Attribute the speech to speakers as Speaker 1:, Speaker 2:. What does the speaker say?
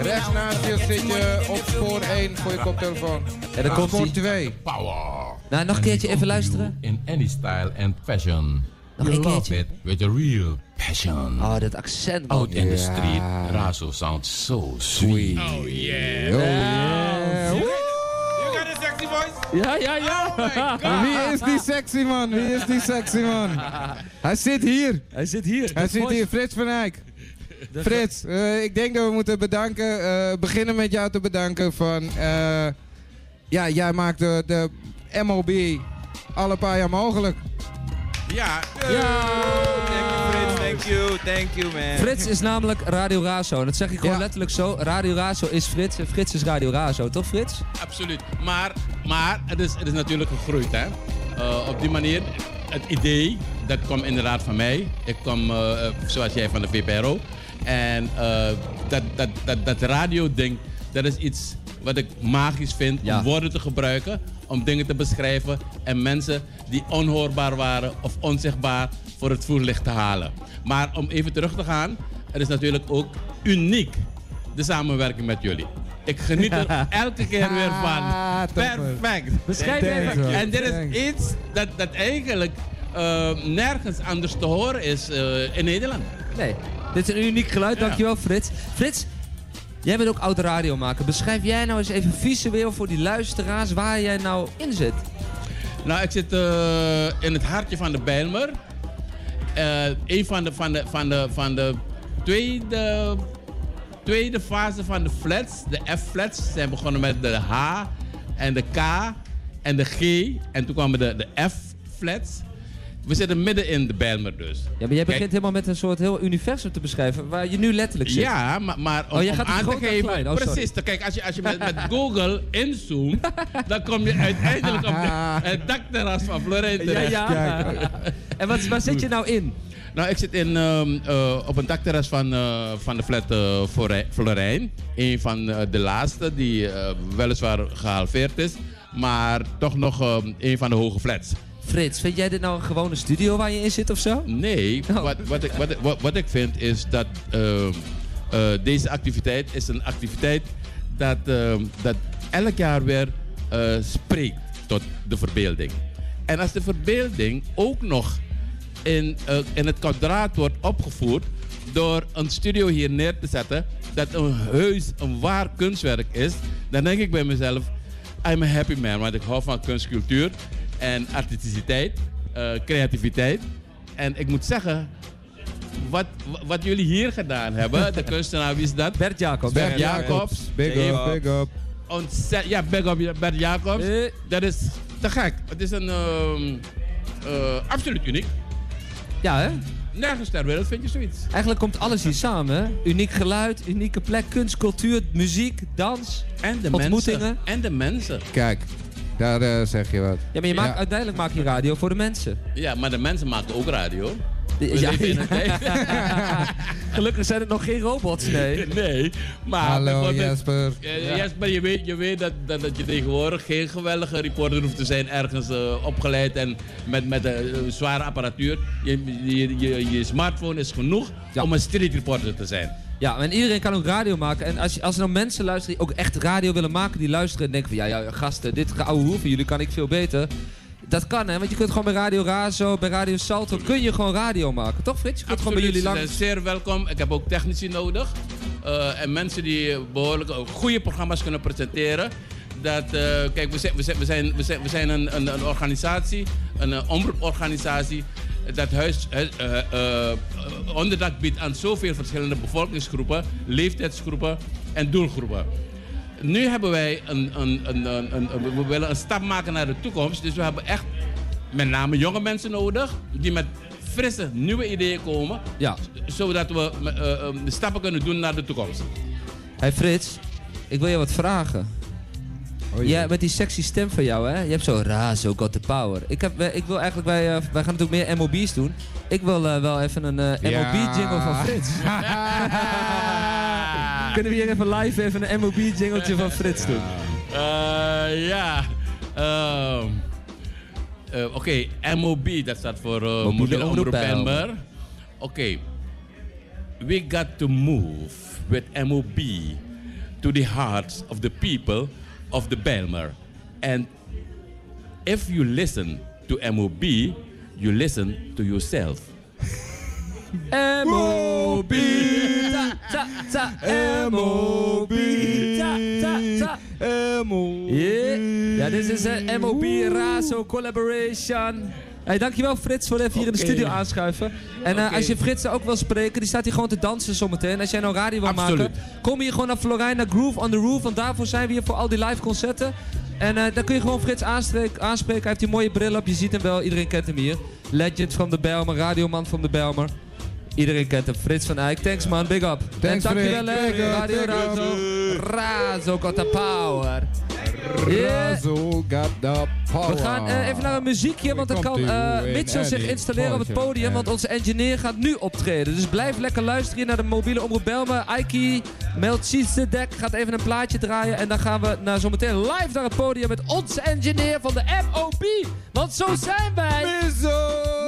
Speaker 1: Rechts naast je zit je op spoor 1 voor je koptelefoon.
Speaker 2: En dan komt
Speaker 1: spoor
Speaker 2: hij.
Speaker 1: 2.
Speaker 3: Power.
Speaker 2: Nou, nog een keertje even luisteren.
Speaker 3: In any style and fashion.
Speaker 2: Nog een
Speaker 3: love
Speaker 2: keertje.
Speaker 3: it with a real passion.
Speaker 2: Oh, dat accent, man.
Speaker 3: Out in the street, Razo sounds so sweet.
Speaker 1: Oh
Speaker 2: yeah.
Speaker 1: yeah.
Speaker 4: You got a sexy voice?
Speaker 2: Ja, ja, ja.
Speaker 1: Wie is die sexy man? Wie is die sexy man? Hij zit hier.
Speaker 2: Hij zit hier.
Speaker 1: Hij zit
Speaker 2: voice-
Speaker 1: hier, Frits van Eyck. Frits, eh, ik denk dat we moeten bedanken, eh, beginnen met jou te bedanken van... eh, ja, jij maakt de, de MOB alle paar jaar mogelijk.
Speaker 4: Ja.
Speaker 2: Ja.
Speaker 4: Thank you, Frits. Thank you. Thank you, man.
Speaker 2: Frits is namelijk Radio Razo. En dat zeg ik gewoon
Speaker 1: Ja.
Speaker 2: letterlijk zo. Radio Razo is Frits en Frits is Radio Razo. Toch Frits?
Speaker 5: Absoluut. Maar, maar het, is, het is natuurlijk gegroeid. Hè? Eh, op die manier, het idee, dat kwam inderdaad van mij. Ik kwam, zoals jij, van de VPRO. En eh, dat, dat, dat, dat radio-ding, dat is iets wat ik magisch vind.
Speaker 2: Ja.
Speaker 5: Om woorden te gebruiken, om dingen te beschrijven. En mensen die onhoorbaar waren of onzichtbaar voor het voerlicht te halen. Maar om even terug te gaan, het is natuurlijk ook uniek, de samenwerking met jullie. Ik geniet er elke keer weer van.
Speaker 1: Ah.
Speaker 5: Perfect.
Speaker 2: Beschrijf even.
Speaker 5: En dit is iets dat, dat eigenlijk eh, nergens anders te horen is eh, in Nederland.
Speaker 2: Nee, dit is een uniek geluid. Dankjewel Frits. Frits, jij bent ook oud radiomaker. Beschrijf jij nou eens even visueel voor die luisteraars waar jij nou in zit.
Speaker 5: Nou, ik zit eh, in het hartje van de Bijlmer. Eh een van de, van de, van de, van de tweede, tweede fase van de flats, de F-flats, zijn begonnen met de H en de K en de G. En toen kwamen de, de F-flats. We zitten midden in de Bijlmer dus.
Speaker 2: Ja, maar jij
Speaker 5: Kijk,
Speaker 2: begint helemaal met een soort heel universum te beschrijven waar je nu letterlijk zit.
Speaker 5: Ja, maar, maar om,
Speaker 2: Oh, jij gaat
Speaker 5: aan te geven...
Speaker 2: Oh,
Speaker 5: precies, kijk, als je, als je met, met Google inzoomt... dan kom je uiteindelijk op de, het dakterras van Florijn
Speaker 2: Ja,
Speaker 5: terecht.
Speaker 2: ja. En wat, waar zit je nou in?
Speaker 5: Nou, ik zit in, ehm, eh, op een dakterras van, eh, van de flat eh, Florijn-. Een van de laatste die weliswaar gehalveerd is... maar toch nog ehm, een van de hoge flats.
Speaker 2: Frits, vind jij dit nou een gewone studio waar je in zit of zo?
Speaker 5: Nee,
Speaker 2: Oh.
Speaker 5: wat, wat, ik, wat, wat, wat ik vind is dat ehm, eh, deze activiteit is een activiteit dat, ehm, dat elk jaar weer eh, spreekt tot de verbeelding. En als de verbeelding ook nog in, eh, in het kwadraat wordt opgevoerd door een studio hier neer te zetten, dat een heus, een waar kunstwerk is, dan denk ik bij mezelf, I'm a happy man, want ik hou van kunst, cultuur en artisticiteit, eh, creativiteit. En ik moet zeggen, wat, wat jullie hier gedaan hebben, de kunstenaar, wie is dat?
Speaker 2: Bert Jacobs.
Speaker 5: Bert Jacobs.
Speaker 1: Big up, big up.
Speaker 5: ja, big up Bert Jacobs.
Speaker 2: Eh.
Speaker 5: Dat is te gek. Het is een ehm, eh, absoluut uniek.
Speaker 2: Ja, hè?
Speaker 5: Nergens ter wereld vind je zoiets.
Speaker 2: Eigenlijk komt alles hier samen. hè? Uniek geluid, unieke plek, kunst, cultuur, muziek, dans.
Speaker 5: En de
Speaker 2: Ontmoetingen.
Speaker 5: mensen. En de mensen.
Speaker 1: Kijk, daar eh, zeg je wat.
Speaker 2: Ja, maar je maakt, uiteindelijk maak je radio voor de mensen.
Speaker 5: Ja, maar de mensen maken ook radio.
Speaker 2: Ja, ja. Gelukkig zijn het nog geen robots, nee.
Speaker 5: nee, maar
Speaker 1: Hallo Jasper,
Speaker 5: je weet, je weet dat, dat, dat je tegenwoordig geen geweldige reporter hoeft te zijn, ergens eh, opgeleid en met, met eh, zware apparatuur. Je, je, je, je smartphone is genoeg
Speaker 2: Ja.
Speaker 5: om een street reporter te zijn.
Speaker 2: Ja, en iedereen kan ook radio maken. En als, je, als er nou mensen luisteren die ook echt radio willen maken, die luisteren en denken van ja, ja gasten, dit ouwe hoer van jullie kan ik veel beter. Dat kan hè, want je kunt gewoon bij Radio Razo, bij Radio Salto, kun je gewoon radio maken. Toch Frits? Je kunt gewoon bij jullie langs.
Speaker 5: zeer welkom. Ik heb ook technici nodig. Eh, en mensen die behoorlijk goede programma's kunnen presenteren. Dat, eh, kijk, we zijn, we zijn, we zijn, we zijn, we zijn een, een, een organisatie, een eh, omroeporganisatie. Dat huis, huis onderdak biedt aan zoveel verschillende bevolkingsgroepen, leeftijdsgroepen en doelgroepen. Nu hebben wij een, een, een, een, een- een- we willen een stap maken naar de toekomst. Dus we hebben echt met name jonge mensen nodig die met frisse, nieuwe ideeën komen.
Speaker 2: Ja.
Speaker 5: Zodat we de stappen kunnen doen naar de toekomst.
Speaker 2: Hey Frits, ik wil je wat vragen.
Speaker 1: Oh,
Speaker 2: Ja, met die sexy stem van jou, hè? Je hebt zo Razo got the power. Ik, heb, wij- ik wil eigenlijk, wij, eh, wij gaan natuurlijk meer MOB's doen. Ik wil wel even een eh,
Speaker 1: Ja.
Speaker 2: MOB-jingle van Frits. Kunnen we hier even live even een MOB-jingletje van Frits doen?
Speaker 5: Eh, ja. Eh, Oké, MOB, dat staat voor uh, Mobiele Omroep. Oké. We got to move with MOB. to the hearts of the people of the Belmer. And if you listen to MOB, you listen to yourself.
Speaker 2: M.O.B. Ta, M.O.B. Ta, ta, ta. Yeah. Ja, dit is een MOB Razo collaboration. Hey, dankjewel Frits voor even hier in de studio aanschuiven. En eh, als je Frits ook wil spreken, die staat hier gewoon te dansen zometeen. Als jij nou radio wil
Speaker 5: Absoluut.
Speaker 2: maken, kom hier gewoon naar Florina Groove on the Roof. Want daarvoor zijn we hier voor al die live concerten. En eh, dan kun je gewoon Frits aanspreken. Hij heeft die mooie bril op, je ziet hem wel. Iedereen kent hem hier. Legend van de Belmer, radioman van de Belmer. Iedereen kent hem. Frits van Eyck. Thanks man, big up.
Speaker 1: Thanks,
Speaker 2: en dankjewel hè.
Speaker 1: Up,
Speaker 2: Radio. Razo. Razo got the power. Yeah.
Speaker 1: Razo got the power.
Speaker 2: We gaan eh, even naar een muziekje, want dan kan eh, Mitchell zich installeren op het podium, want onze engineer gaat nu optreden. Dus blijf lekker luisteren naar de mobiele omroep Belmen. Aiki Melchizedek gaat even een plaatje draaien en dan gaan we naar zometeen live naar het podium met onze engineer van de MOB. Want zo zijn wij!